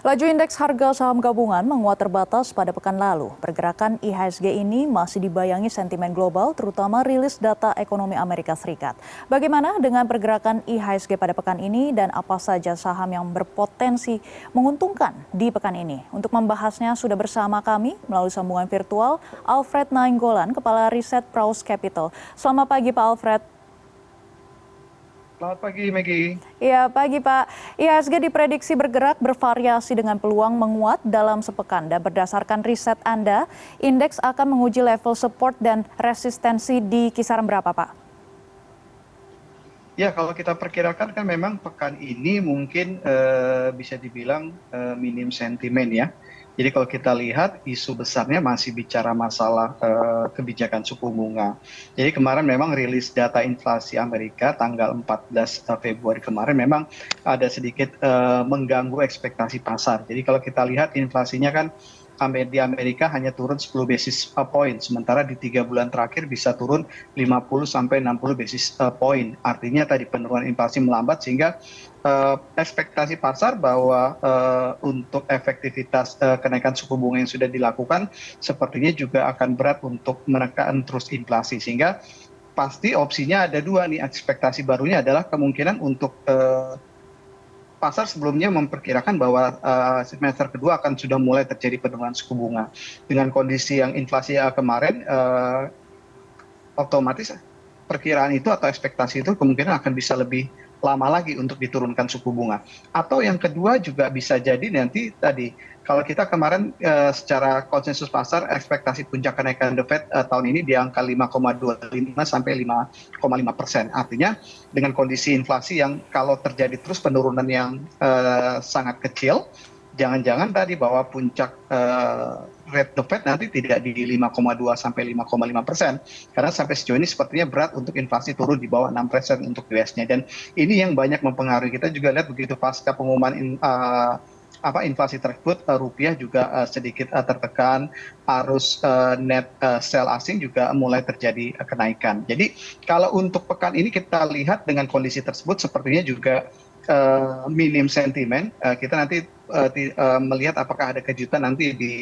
Laju indeks harga saham gabungan menguat terbatas pada pekan lalu. Pergerakan IHSG ini masih dibayangi sentimen global, terutama rilis data ekonomi Amerika Serikat. Bagaimana dengan pergerakan IHSG pada pekan ini dan apa saja saham yang berpotensi menguntungkan di pekan ini? Untuk membahasnya sudah bersama kami melalui sambungan virtual Alfred Nainggolan, Kepala Riset Praus Capital. Selamat pagi Pak Alfred. Selamat pagi, Maggie. Iya, pagi Pak. IHSG diprediksi bergerak bervariasi dengan peluang menguat dalam sepekan. Dan berdasarkan riset Anda, indeks akan menguji level support dan resistensi di kisaran berapa, Pak? Ya, kalau kita perkirakan kan memang pekan ini mungkin uh, bisa dibilang uh, minim sentimen ya jadi kalau kita lihat isu besarnya masih bicara masalah uh, kebijakan suku bunga. Jadi kemarin memang rilis data inflasi Amerika tanggal 14 eh, Februari kemarin memang ada sedikit uh, mengganggu ekspektasi pasar. Jadi kalau kita lihat inflasinya kan di Amerika hanya turun 10 basis point, sementara di tiga bulan terakhir bisa turun 50 sampai 60 basis point. Artinya tadi penurunan inflasi melambat sehingga uh, ekspektasi pasar bahwa uh, untuk efektivitas uh, kenaikan suku bunga yang sudah dilakukan sepertinya juga akan berat untuk menekan terus inflasi. Sehingga pasti opsinya ada dua nih. Ekspektasi barunya adalah kemungkinan untuk uh, pasar sebelumnya memperkirakan bahwa uh, semester kedua akan sudah mulai terjadi penurunan suku bunga. Dengan kondisi yang inflasi uh, kemarin, uh, otomatis perkiraan itu atau ekspektasi itu kemungkinan akan bisa lebih lama lagi untuk diturunkan suku bunga. Atau yang kedua juga bisa jadi nanti tadi kalau kita kemarin uh, secara konsensus pasar ekspektasi puncak kenaikan the Fed uh, tahun ini di angka 5,25 sampai 5,5 persen. Artinya dengan kondisi inflasi yang kalau terjadi terus penurunan yang uh, sangat kecil, jangan-jangan tadi bahwa puncak uh, rate the Fed nanti tidak di 5,2 sampai 5,5 persen karena sampai sejauh ini sepertinya berat untuk inflasi turun di bawah 6 persen untuk US-nya dan ini yang banyak mempengaruhi kita juga lihat begitu pasca pengumuman in, uh, apa inflasi tersebut uh, rupiah juga uh, sedikit uh, tertekan arus uh, net uh, sell asing juga mulai terjadi uh, kenaikan. Jadi kalau untuk pekan ini kita lihat dengan kondisi tersebut sepertinya juga uh, minim sentimen. Uh, kita nanti melihat apakah ada kejutan nanti di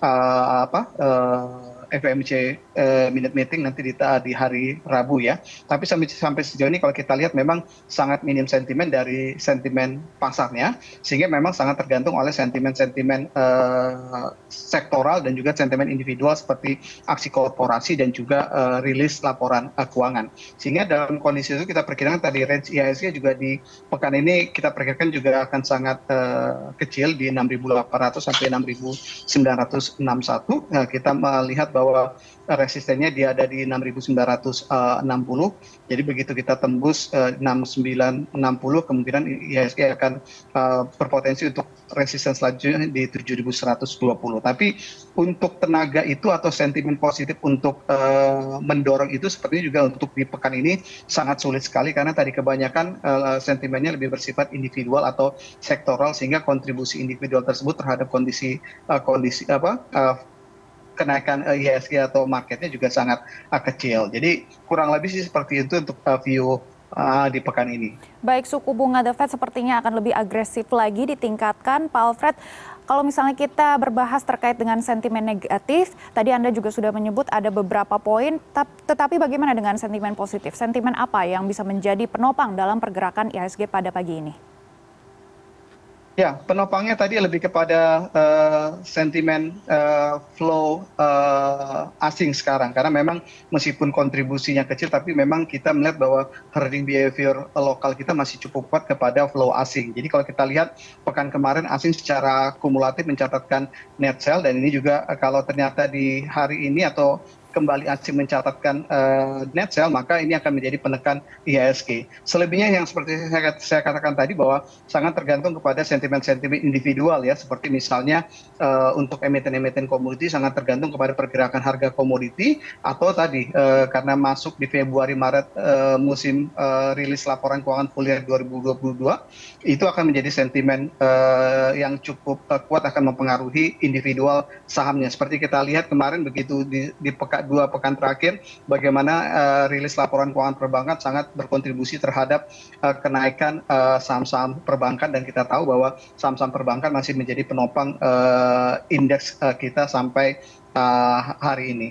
uh, apa uh, eh, minute meeting nanti di, di hari Rabu ya. Tapi sampai sampai sejauh ini kalau kita lihat memang sangat minim sentimen dari sentimen pasarnya, sehingga memang sangat tergantung oleh sentimen-sentimen eh, sektoral dan juga sentimen individual seperti aksi korporasi dan juga eh, rilis laporan eh, keuangan. Sehingga dalam kondisi itu kita perkirakan tadi range IHSG juga di pekan ini kita perkirakan juga akan sangat eh, kecil di 6.800 sampai 6.961. Nah, kita melihat bahwa bahwa resistennya dia ada di 6.960. Jadi begitu kita tembus 6960 eh, kemungkinan IHSG akan eh, berpotensi untuk resisten selanjutnya di 7120. Tapi untuk tenaga itu atau sentimen positif untuk mendorong itu sepertinya juga untuk di pekan ini sangat sulit sekali karena tadi kebanyakan sentimennya lebih bersifat individual atau sektoral sehingga kontribusi individual tersebut terhadap kondisi kondisi apa kenaikan IHSG atau marketnya juga sangat uh, kecil. Jadi kurang lebih sih seperti itu untuk uh, view uh, di pekan ini. Baik, suku bunga The Fed sepertinya akan lebih agresif lagi ditingkatkan. Pak Alfred, kalau misalnya kita berbahas terkait dengan sentimen negatif, tadi Anda juga sudah menyebut ada beberapa poin, tetapi bagaimana dengan sentimen positif? Sentimen apa yang bisa menjadi penopang dalam pergerakan IHSG pada pagi ini? Ya, penopangnya tadi lebih kepada uh, sentimen uh, flow uh, asing sekarang karena memang meskipun kontribusinya kecil tapi memang kita melihat bahwa herding behavior lokal kita masih cukup kuat kepada flow asing. Jadi kalau kita lihat pekan kemarin asing secara kumulatif mencatatkan net sell dan ini juga kalau ternyata di hari ini atau kembali asing mencatatkan uh, net sell maka ini akan menjadi penekan IHSG. Selebihnya yang seperti saya, saya katakan tadi bahwa sangat tergantung kepada sentimen-sentimen individual ya seperti misalnya uh, untuk emiten-emiten komoditi sangat tergantung kepada pergerakan harga komoditi atau tadi uh, karena masuk di Februari Maret uh, musim uh, rilis laporan keuangan full year 2022 itu akan menjadi sentimen uh, yang cukup uh, kuat akan mempengaruhi individual sahamnya. Seperti kita lihat kemarin begitu di, di pekan dua pekan terakhir bagaimana uh, rilis laporan keuangan perbankan sangat berkontribusi terhadap uh, kenaikan saham-saham uh, perbankan dan kita tahu bahwa saham-saham perbankan masih menjadi penopang uh, indeks uh, kita sampai uh, hari ini.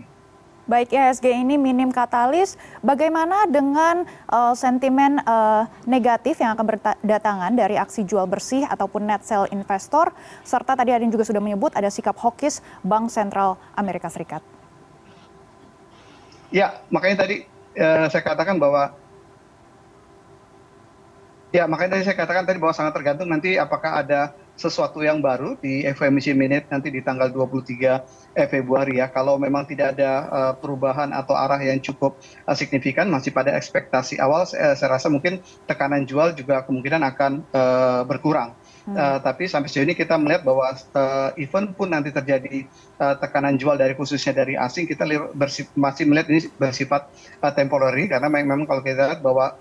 Baik IHSG ini minim katalis, bagaimana dengan uh, sentimen uh, negatif yang akan berdatangan dari aksi jual bersih ataupun net sell investor, serta tadi ada yang juga sudah menyebut ada sikap hawkish Bank Sentral Amerika Serikat. Ya, makanya tadi uh, saya katakan bahwa ya makanya tadi saya katakan tadi bahwa sangat tergantung nanti apakah ada sesuatu yang baru di FOMC Minute nanti di tanggal 23 eh, Februari ya. Kalau memang tidak ada uh, perubahan atau arah yang cukup uh, signifikan masih pada ekspektasi awal saya, saya rasa mungkin tekanan jual juga kemungkinan akan uh, berkurang. Hmm. Uh, tapi sampai sejauh ini kita melihat bahwa uh, even pun nanti terjadi uh, tekanan jual dari khususnya dari asing kita masih melihat ini bersifat temporary karena memang kalau kita lihat bahwa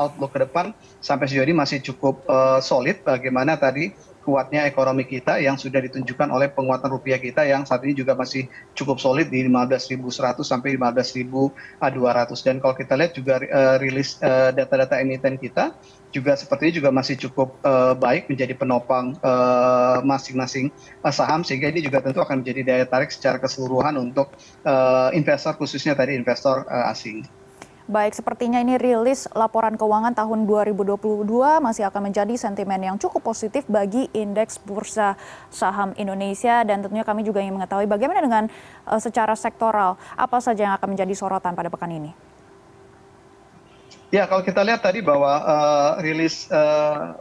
outlook ke depan sampai sejauh ini masih cukup solid bagaimana tadi kuatnya ekonomi kita yang sudah ditunjukkan oleh penguatan rupiah kita yang saat ini juga masih cukup solid di 15.100 sampai 15.200 dan kalau kita lihat juga uh, rilis uh, data-data emiten kita juga sepertinya juga masih cukup uh, baik menjadi penopang masing-masing uh, saham sehingga ini juga tentu akan menjadi daya tarik secara keseluruhan untuk uh, investor khususnya tadi investor uh, asing. Baik, sepertinya ini rilis laporan keuangan tahun 2022 masih akan menjadi sentimen yang cukup positif bagi indeks bursa saham Indonesia dan tentunya kami juga ingin mengetahui bagaimana dengan uh, secara sektoral apa saja yang akan menjadi sorotan pada pekan ini. Ya, kalau kita lihat tadi bahwa uh, rilis uh,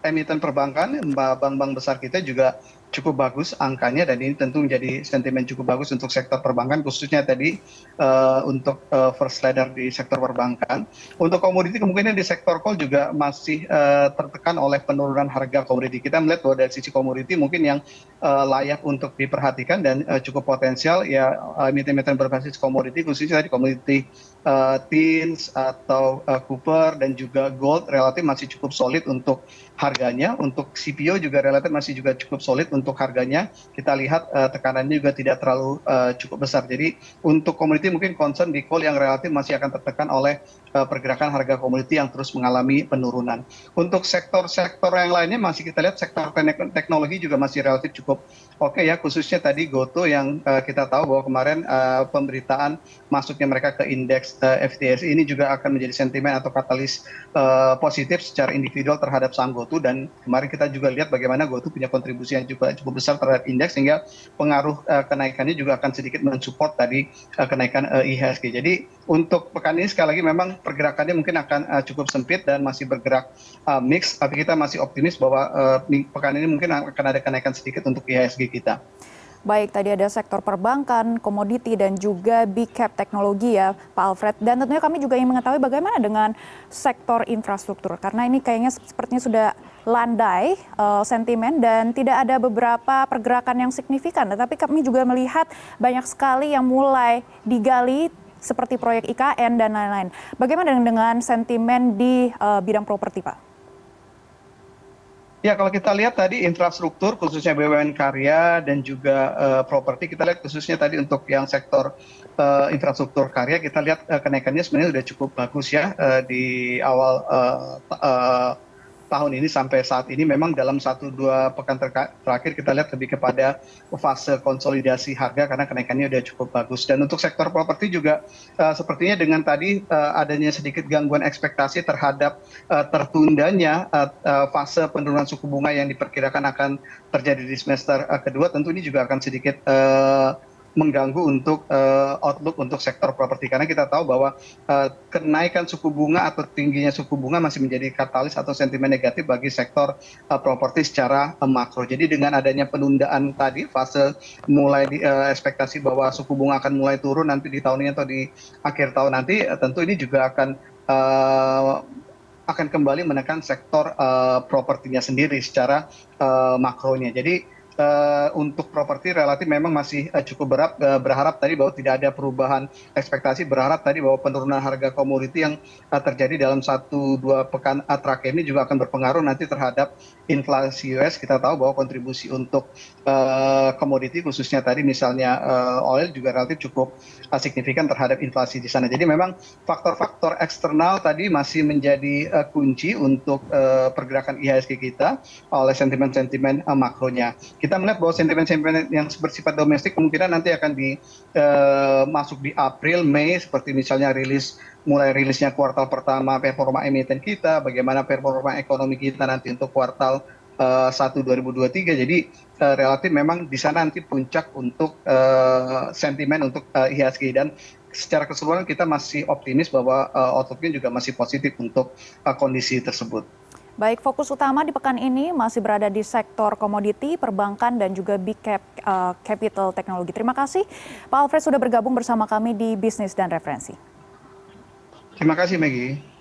emiten perbankan, bank-bank besar kita juga cukup bagus angkanya dan ini tentu menjadi sentimen cukup bagus untuk sektor perbankan khususnya tadi uh, untuk uh, first liner di sektor perbankan. Untuk komoditi kemungkinan di sektor coal juga masih uh, tertekan oleh penurunan harga komoditi. Kita melihat bahwa dari sisi komoditi mungkin yang uh, layak untuk diperhatikan dan uh, cukup potensial ya emiten-emiten uh, berbasis komoditi khususnya tadi komoditi uh, tins atau uh, copper dan juga gold relatif masih cukup solid untuk harganya. Untuk CPO juga relatif masih juga cukup solid untuk harganya kita lihat uh, tekanannya juga tidak terlalu uh, cukup besar. Jadi untuk komoditi mungkin concern di coal yang relatif masih akan tertekan oleh uh, pergerakan harga komoditi yang terus mengalami penurunan. Untuk sektor-sektor yang lainnya masih kita lihat sektor teknologi juga masih relatif cukup oke okay ya khususnya tadi Goto yang kita tahu bahwa kemarin pemberitaan masuknya mereka ke indeks FTSE ini juga akan menjadi sentimen atau katalis positif secara individual terhadap saham Goto dan kemarin kita juga lihat bagaimana Goto punya kontribusi yang juga cukup besar terhadap indeks sehingga pengaruh uh, kenaikannya juga akan sedikit mensupport tadi uh, kenaikan IHSG. Jadi untuk pekan ini sekali lagi memang pergerakannya mungkin akan cukup sempit dan masih bergerak mix tapi kita masih optimis bahwa pekan ini mungkin akan ada kenaikan sedikit untuk IHSG kita. Baik, tadi ada sektor perbankan, komoditi, dan juga big cap teknologi ya Pak Alfred. Dan tentunya kami juga ingin mengetahui bagaimana dengan sektor infrastruktur. Karena ini kayaknya sepertinya sudah landai uh, sentimen dan tidak ada beberapa pergerakan yang signifikan. Tetapi kami juga melihat banyak sekali yang mulai digali seperti proyek IKN dan lain-lain. Bagaimana dengan sentimen di uh, bidang properti Pak? Ya, kalau kita lihat tadi infrastruktur khususnya BUMN karya dan juga uh, properti kita lihat khususnya tadi untuk yang sektor uh, infrastruktur karya kita lihat uh, kenaikannya sebenarnya sudah cukup bagus ya uh, di awal uh, uh, tahun ini sampai saat ini memang dalam satu dua pekan terakhir kita lihat lebih kepada fase konsolidasi harga karena kenaikannya sudah cukup bagus. Dan untuk sektor properti juga uh, sepertinya dengan tadi uh, adanya sedikit gangguan ekspektasi terhadap uh, tertundanya uh, uh, fase penurunan suku bunga yang diperkirakan akan terjadi di semester uh, kedua tentu ini juga akan sedikit uh, mengganggu untuk uh, outlook untuk sektor properti karena kita tahu bahwa uh, kenaikan suku bunga atau tingginya suku bunga masih menjadi katalis atau sentimen negatif bagi sektor uh, properti secara makro. Jadi dengan adanya penundaan tadi fase mulai di, ekspektasi bahwa suku bunga akan mulai turun nanti di tahun ini atau di akhir tahun nanti tentu ini juga akan uh, akan kembali menekan sektor uh, propertinya sendiri secara uh, makronya. Jadi untuk properti relatif memang masih uh, cukup berat uh, berharap tadi bahwa tidak ada perubahan ekspektasi berharap tadi bahwa penurunan harga komoditi yang terjadi dalam satu dua pekan terakhir ini juga akan berpengaruh nanti terhadap inflasi US kita tahu bahwa kontribusi untuk komoditi khususnya tadi misalnya oil juga relatif cukup signifikan terhadap inflasi di sana. Jadi memang faktor-faktor eksternal tadi masih menjadi kunci untuk pergerakan IHSG kita oleh sentimen-sentimen makronya kita melihat bahwa sentimen-sentimen yang bersifat domestik kemungkinan nanti akan di uh, masuk di April, Mei seperti misalnya rilis mulai rilisnya kuartal pertama performa emiten kita, bagaimana performa ekonomi kita nanti untuk kuartal uh, 1 2023. Jadi uh, relatif memang di sana nanti puncak untuk uh, sentimen untuk uh, IHSG dan secara keseluruhan kita masih optimis bahwa uh, outlooknya juga masih positif untuk uh, kondisi tersebut. Baik, fokus utama di pekan ini masih berada di sektor komoditi, perbankan, dan juga big cap uh, capital teknologi. Terima kasih Pak Alfred sudah bergabung bersama kami di Bisnis dan Referensi. Terima kasih Maggie.